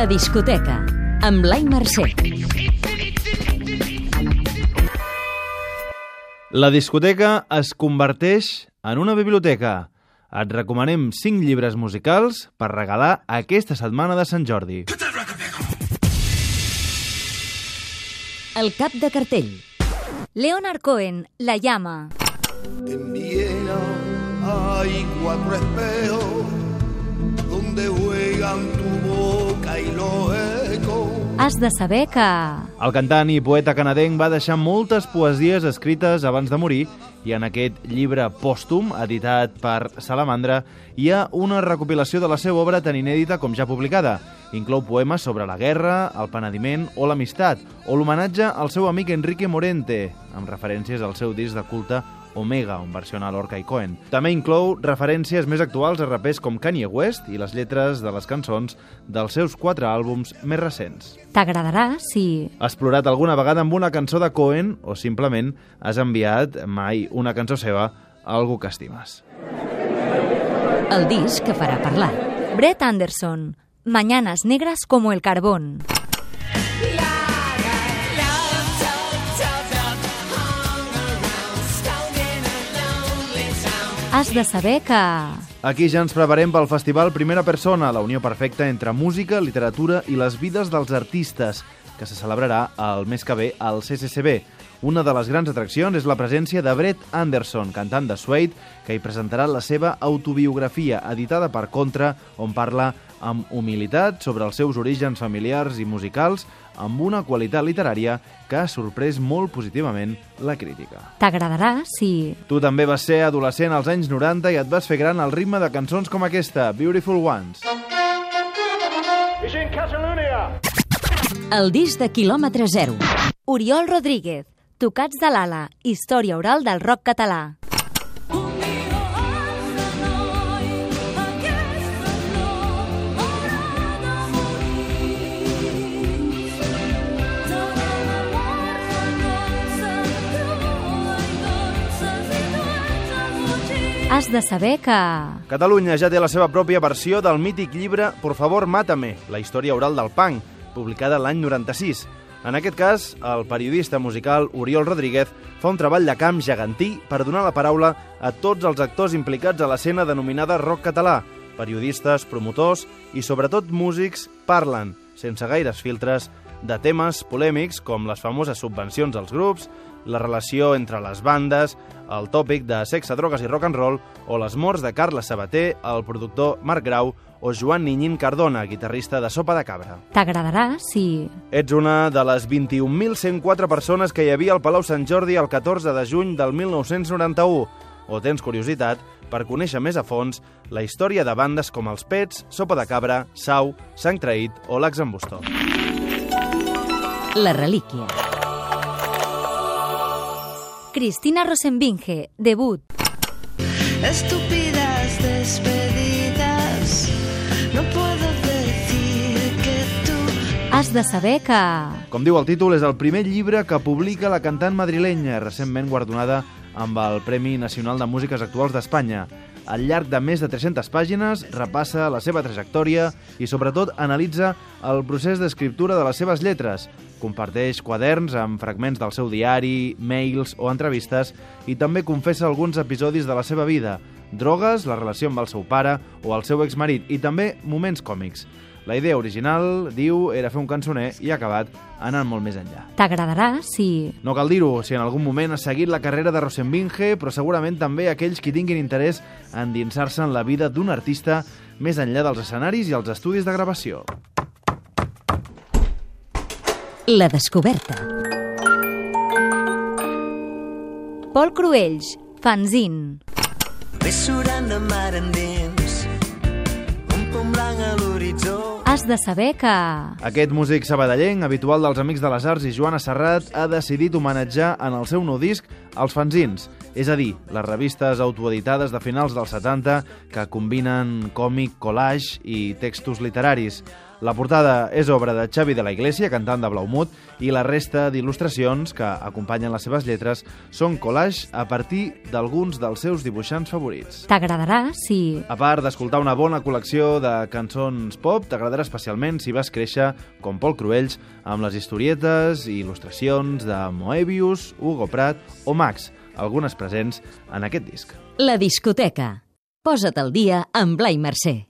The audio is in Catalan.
La discoteca, amb Blai Mercè. La discoteca es converteix en una biblioteca. Et recomanem 5 llibres musicals per regalar aquesta setmana de Sant Jordi. El cap de cartell. Leonard Cohen, La llama. En Viena hay cuatro espejos Has de saber que... El cantant i poeta canadenc va deixar moltes poesies escrites abans de morir i en aquest llibre pòstum, editat per Salamandra, hi ha una recopilació de la seva obra tan inèdita com ja publicada. Inclou poemes sobre la guerra, el penediment o l'amistat, o l'homenatge al seu amic Enrique Morente, amb referències al seu disc de culte Omega, on versiona Lorca i Cohen. També inclou referències més actuals a rapers com Kanye West i les lletres de les cançons dels seus quatre àlbums més recents. T'agradarà si... Has plorat alguna vegada amb una cançó de Cohen o simplement has enviat mai una cançó seva a algú que estimes. El disc que farà parlar. Brett Anderson, Mañanas negras como el carbón. Has de saber que... Aquí ja ens preparem pel festival Primera Persona, la unió perfecta entre música, literatura i les vides dels artistes, que se celebrarà el mes que ve al CCCB. Una de les grans atraccions és la presència de Brett Anderson, cantant de Suede, que hi presentarà la seva autobiografia, editada per Contra, on parla amb humilitat sobre els seus orígens familiars i musicals, amb una qualitat literària que ha sorprès molt positivament la crítica. T'agradarà si... Tu també vas ser adolescent als anys 90 i et vas fer gran al ritme de cançons com aquesta, Beautiful Ones. El disc de quilòmetre zero. Oriol Rodríguez, Tocats de l'ala, història oral del rock català. Has de saber que... Catalunya ja té la seva pròpia versió del mític llibre Por favor, mátame, la història oral del punk, publicada l'any 96. En aquest cas, el periodista musical Oriol Rodríguez fa un treball de camp gegantí per donar la paraula a tots els actors implicats a l'escena denominada rock català. Periodistes, promotors i sobretot músics parlen, sense gaires filtres, de temes polèmics com les famoses subvencions als grups, la relació entre les bandes, el tòpic de sexe, drogues i rock and roll o les morts de Carles Sabater, el productor Marc Grau o Joan Niñín Cardona, guitarrista de Sopa de Cabra. T'agradarà si... Ets una de les 21.104 persones que hi havia al Palau Sant Jordi el 14 de juny del 1991 o tens curiositat per conèixer més a fons la història de bandes com els Pets, Sopa de Cabra, Sau, Sang Traït o Lax Embustó. La relíquia. Cristina Rosenbinge, debut. Estúpidas despedidas. Has de saber que... Com diu el títol, és el primer llibre que publica la cantant madrilenya, recentment guardonada amb el Premi Nacional de Músiques Actuals d'Espanya. Al llarg de més de 300 pàgines, repassa la seva trajectòria i, sobretot, analitza el procés d'escriptura de les seves lletres. Comparteix quaderns amb fragments del seu diari, mails o entrevistes i també confessa alguns episodis de la seva vida, drogues, la relació amb el seu pare o el seu exmarit i també moments còmics. La idea original, diu, era fer un cançoner i ha acabat anant molt més enllà. T'agradarà si... No cal dir-ho, si en algun moment has seguit la carrera de Rosenbinge, però segurament també aquells qui tinguin interès en dinsar-se en la vida d'un artista més enllà dels escenaris i els estudis de gravació. La descoberta. Pol Cruells, fanzine. Ves surant de mar endins. Un pom blanc a l'horitzó. Has de saber que... Aquest músic sabadellenc, habitual dels Amics de les Arts i Joana Serrat, ha decidit homenatjar en el seu nou disc els fanzins, és a dir, les revistes autoeditades de finals dels 70 que combinen còmic, collage i textos literaris. La portada és obra de Xavi de la Iglesia, cantant de Blaumut, i la resta d'il·lustracions que acompanyen les seves lletres són collage a partir d'alguns dels seus dibuixants favorits. T'agradarà si... A part d'escoltar una bona col·lecció de cançons pop, t'agradarà especialment si vas créixer, com Pol Cruells, amb les historietes i il·lustracions de Moebius, Hugo Pratt o Max, algunes presents en aquest disc. La discoteca. Posa't al dia amb Blai Mercè.